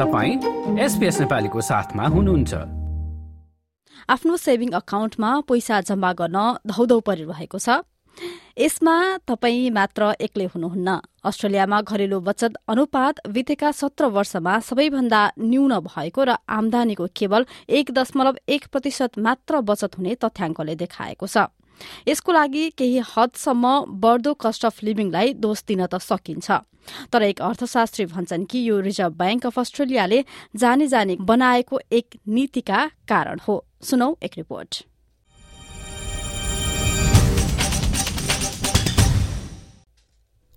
तपाईँ एसपिएस नेपालीको साथमा हुनुहुन्छ। आफ्नो सेभिङ अकाउन्टमा पैसा जम्मा गर्न धौधौ परिरहेको छ। यसमा तपाईँ मात्र एक्लै हुनुहुन्न। अस्ट्रेलियामा घरेलु बचत अनुपात बितेका सत्र वर्षमा सबैभन्दा न्यून भएको र आमदानीको केवल एक दशमलव एक प्रतिशत मात्र बचत हुने तथ्याङ्कले देखाएको छ। यसको लागि केही हदसम्म बढ्दो कस्ट अफ लिभिङलाई दोष दिन त सकिन्छ। तर एक अर्थशास्त्री भन्छन् कि यो रिजर्भ ब्याङ्क अफ अस्ट्रेलियाले जानी जानी बनाएको एक नीतिका कारण हो। सुनौ एक रिपोर्ट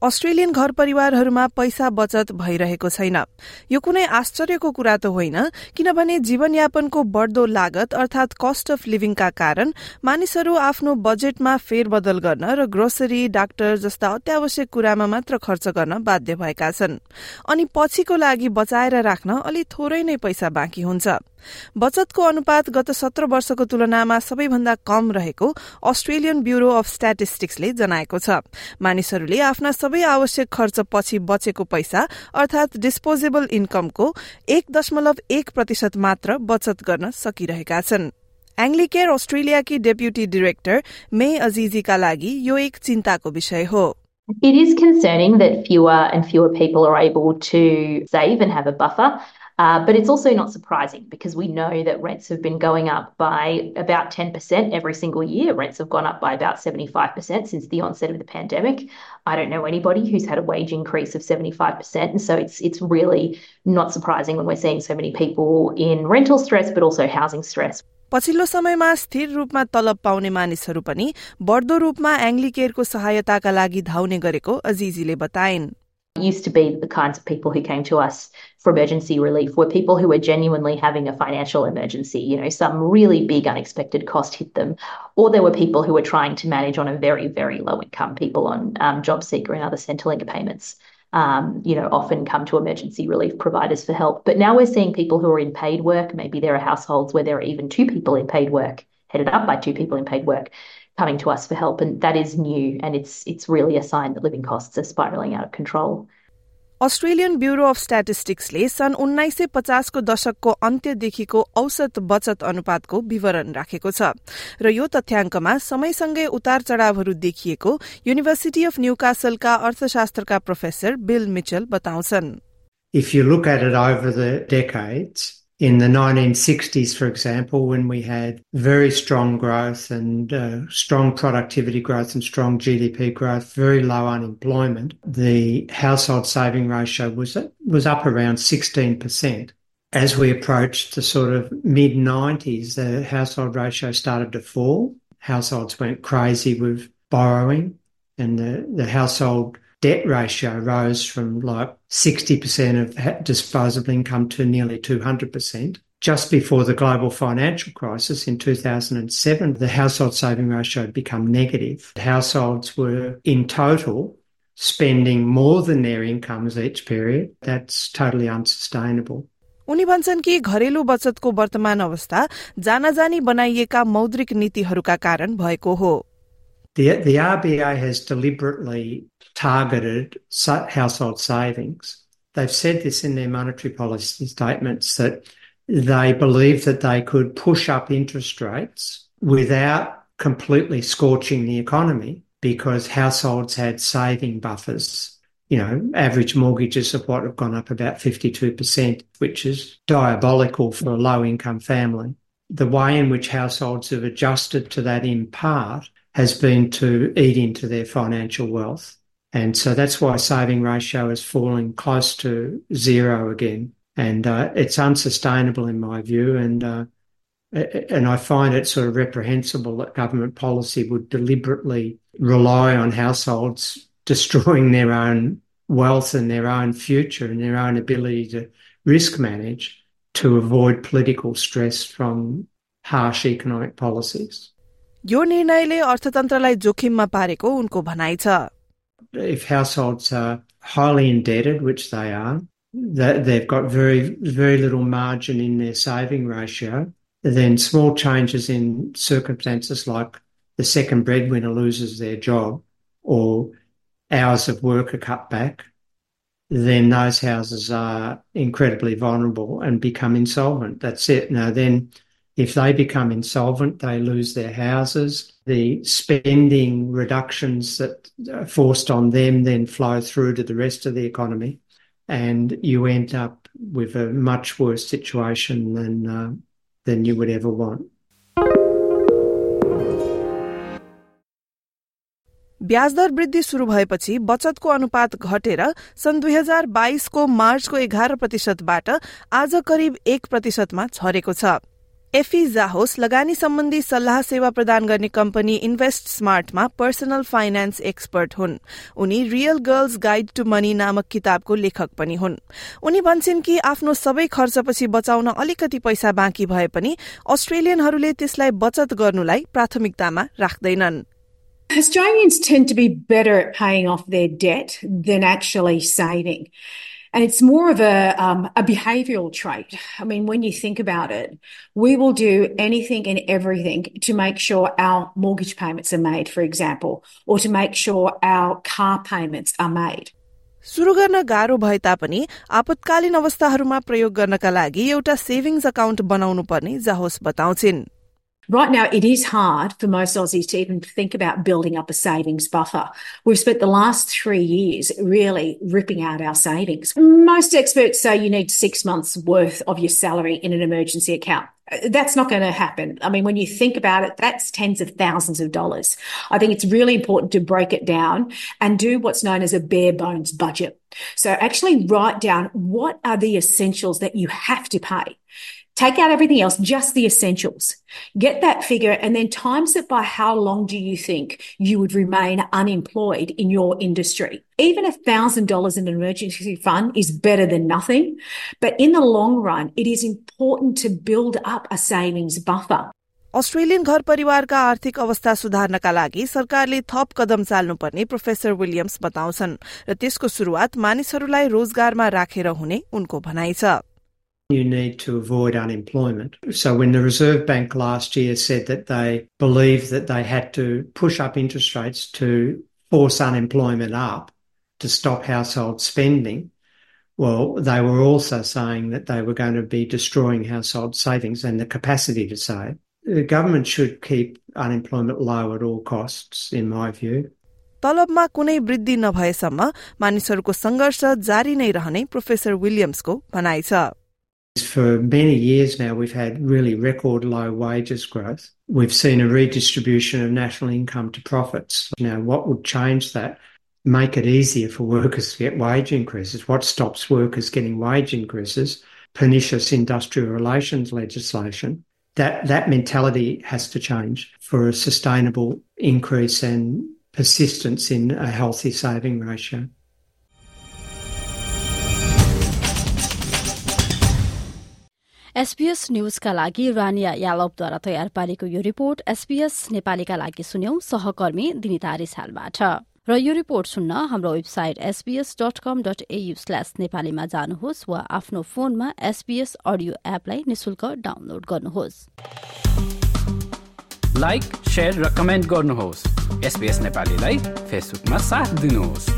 अस्ट्रेलियन घर परिवारहरूमा पैसा बचत भइरहेको छैन। यो कुनै आश्चर्यको कुरा त होइन किनभने जीवनयापनको बढ़दो लागत अर्थात कस्ट अफ लिभिङका कारण मानिसहरू आफ्नो बजेटमा फेरबदल गर्न र ग्रोसरी डाक्टर जस्ता अत्यावश्यक कुरामा मात्र खर्च गर्न बाध्य भएका छन्। अनि पछिको लागि बचाएर राख्न अलि थोरै नै पैसा बाँकी हुन्छ। बचतको अनुपात गत सत्र वर्षको तुलनामा सबैभन्दा कम रहेको अस्ट्रेलियन ब्यूरो अफ स्ट्याटिस्टिक्सले जनाएको छ मानिसहरूले आफ्ना सबै आवश्यक खर्च पछि बचेको पैसा अर्थात डिस्पोजेबल इन्कमको एक दशमलव एक प्रतिशत मात्र बचत गर्न सकिरहेका छन् एङ्ग्लिकेयर अस्ट्रेलियाकी डेप्युटी डिरेक्टर मे अजिजीका लागि यो एक चिन्ताको विषय हो It is concerning that fewer and fewer people are able to save and have a buffer. Uh, but it's also not surprising because we know that rents have been going up by about 10% every single year. Rents have gone up by about 75% since the onset of the pandemic. I don't know anybody who's had a wage increase of 75%. And so it's it's really not surprising when we're seeing so many people in rental stress, but also housing stress. पछिल्लो समयमा स्थिर रूपमा तलब पाउने मानिसहरू पनि बढ्दो रूपमा एङ्ग्लिकेयरको सहायताका लागि धाउने गरेको अजिजीले बताइन् used to be the kinds of people who came to us for emergency relief were people who were genuinely having a financial emergency. You know, some really big unexpected cost hit them, or there were people who were trying to manage on a very, very low income, people on um, job seeker and other Centrelink payments. Um, you know, often come to emergency relief providers for help. But now we're seeing people who are in paid work. Maybe there are households where there are even two people in paid work, headed up by two people in paid work coming to us for help, and that is new, and it's it's really a sign that living costs are spiraling out of control. Australian bureau of स्ट्याटिस्टिक्सले सन् उन्नाइस सय पचासको दशकको अन्त्यदेखिको औसत बचत अनुपातको विवरण राखेको छ र यो तथ्याङ्कमा समयसँगै उतार चढ़ावहरू देखिएको युनिभर्सिटी अफ न्यूकासलका अर्थशास्त्रका प्रोफेसर बिल मिचल बताउँछन्। In the 1960s, for example, when we had very strong growth and uh, strong productivity growth and strong GDP growth, very low unemployment, the household saving ratio was was up around 16%. As we approached the sort of mid 90s, the household ratio started to fall. Households went crazy with borrowing, and the, the household debt ratio rose from like 60% of disposable income to nearly 200%. Just before the global financial crisis in 2007, the household saving ratio had become negative. Households were in total spending more than their incomes each period. That's totally unsustainable. उनी भन्छन् कि घरेलु बचतको वर्तमान अवस्था जानाजानी बनाइएका मौद्रिक नीतिहरूका कारण भएको हो the, the RBA has deliberately targeted household savings. They've said this in their monetary policy statements that they believe that they could push up interest rates without completely scorching the economy because households had saving buffers. You know, average mortgages of what have gone up about 52%, which is diabolical for a low income family. The way in which households have adjusted to that in part has been to eat into their financial wealth. And so that's why saving ratio is falling close to zero again. And uh, it's unsustainable in my view. And uh, and I find it sort of reprehensible that government policy would deliberately rely on households destroying their own wealth and their own future and their own ability to risk manage to avoid political stress from harsh economic policies. यो निर्णयले अर्थतन्त्रलाई जोखिममा पारेको उनको भनाइ छ If households are highly indebted, which they are, they've got very very little margin in their saving ratio, then small changes in circumstances like the second breadwinner loses their job or hours of work are cut back then those houses are incredibly vulnerable and become insolvent. That's it. Now, then, if they become insolvent, they lose their houses. The spending reductions that are forced on them then flow through to the rest of the economy, and you end up with a much worse situation than uh, than you would ever want. ब्याजदर वृद्धि शुरू भएपछि बचतको अनुपात घटेर सन् दुई हजार बाइसको मार्चको एघार प्रतिशतबाट आज करिब एक प्रतिशतमा झरेको छ एफी जाहोस लगानी सम्बन्धी सल्लाह सेवा प्रदान गर्ने कम्पनी इन्भेस्ट स्मार्टमा पर्सनल फाइनेन्स एक्सपर्ट हुन्। उनी real girls guide to money नामक किताबको लेखक पनि हुन्। उनी भन्छन् कि आफ्नो सबै खर्चपछि बचाउन अलिकति पैसा बाँकी भए पनि अस्ट्रेलियनहरूले त्यसलाई बचत गर्नुलाई प्राथमिकतामा राख्दैनन्। Australians tend to be better at paying off their debt than actually saving. And it's more of a, um, a behavioral trait. I mean, when you think about it, we will do anything and everything to make sure our mortgage payments are made, for example, or to make sure our car payments are made. सुरु गर्न गाह्रो भए तापनि आपतकालीन अवस्थाहरूमा प्रयोग गर्नका लागि एउटा सेभिङ्स अकाउन्ट बनाउनु पर्ने जाहोस् बताउँछिन् Right now, it is hard for most Aussies to even think about building up a savings buffer. We've spent the last three years really ripping out our savings. Most experts say you need six months worth of your salary in an emergency account. That's not going to happen. I mean, when you think about it, that's tens of thousands of dollars. I think it's really important to break it down and do what's known as a bare bones budget. So actually write down what are the essentials that you have to pay. Take out everything else, just the essentials. Get that figure and then times it by how long do you think you would remain unemployed in your industry? Even a thousand dollars in an emergency fund is better than nothing. But in the long run, it is important to build up a savings buffer. Australian घर परिवारका आर्थिक अवस्था सुधार्नका लागि सरकारले थप कदम चाल्नुपर्ने professor Williams बताउँछन् र त्यसको शुरूआत मानिसहरूलाई रोजगारमा राखेर हुने उनको भनाइ छ You need to avoid unemployment. So when the Reserve Bank last year said that they believed that they had to push up interest rates to force unemployment up to stop household spending, well, they were also saying that they were going to be destroying household savings and the capacity to save. The government should keep unemployment low at all costs, in my view. तलबमा कुनै वृद्धि नभएसम्म मानिसहरूको संघर्ष जारी नै रहने professor विलियम्सको भनाइ छ for many years now, we've had really record low wages growth. We've seen a redistribution of national income to profits. Now, what would change that? Make it easier for workers to get wage increases. What stops workers getting wage increases? Pernicious industrial relations legislation. That, that mentality has to change for a sustainable increase and persistence in a healthy saving ratio. SBS न्यूजका लागि Rania यालवद्वारा तयार पारेको यो report SPS नेपालीका लागि सुन्यौं सहकर्मी दिनिता रिसालबाट। र यो report सुन्न हाम्रो website SBS dot com dot AU slash नेपालीमा जानुहोस् वा आफ्नो फोनमा एसबीएस अडियो एपलाई निशुल्क डाउनलोड गर्नुहोस्। लाइक र कमेन्ट गर्नुहोस्। एसबीएस नेपालीलाई फेसबुकमा साथ दिनुहोस्।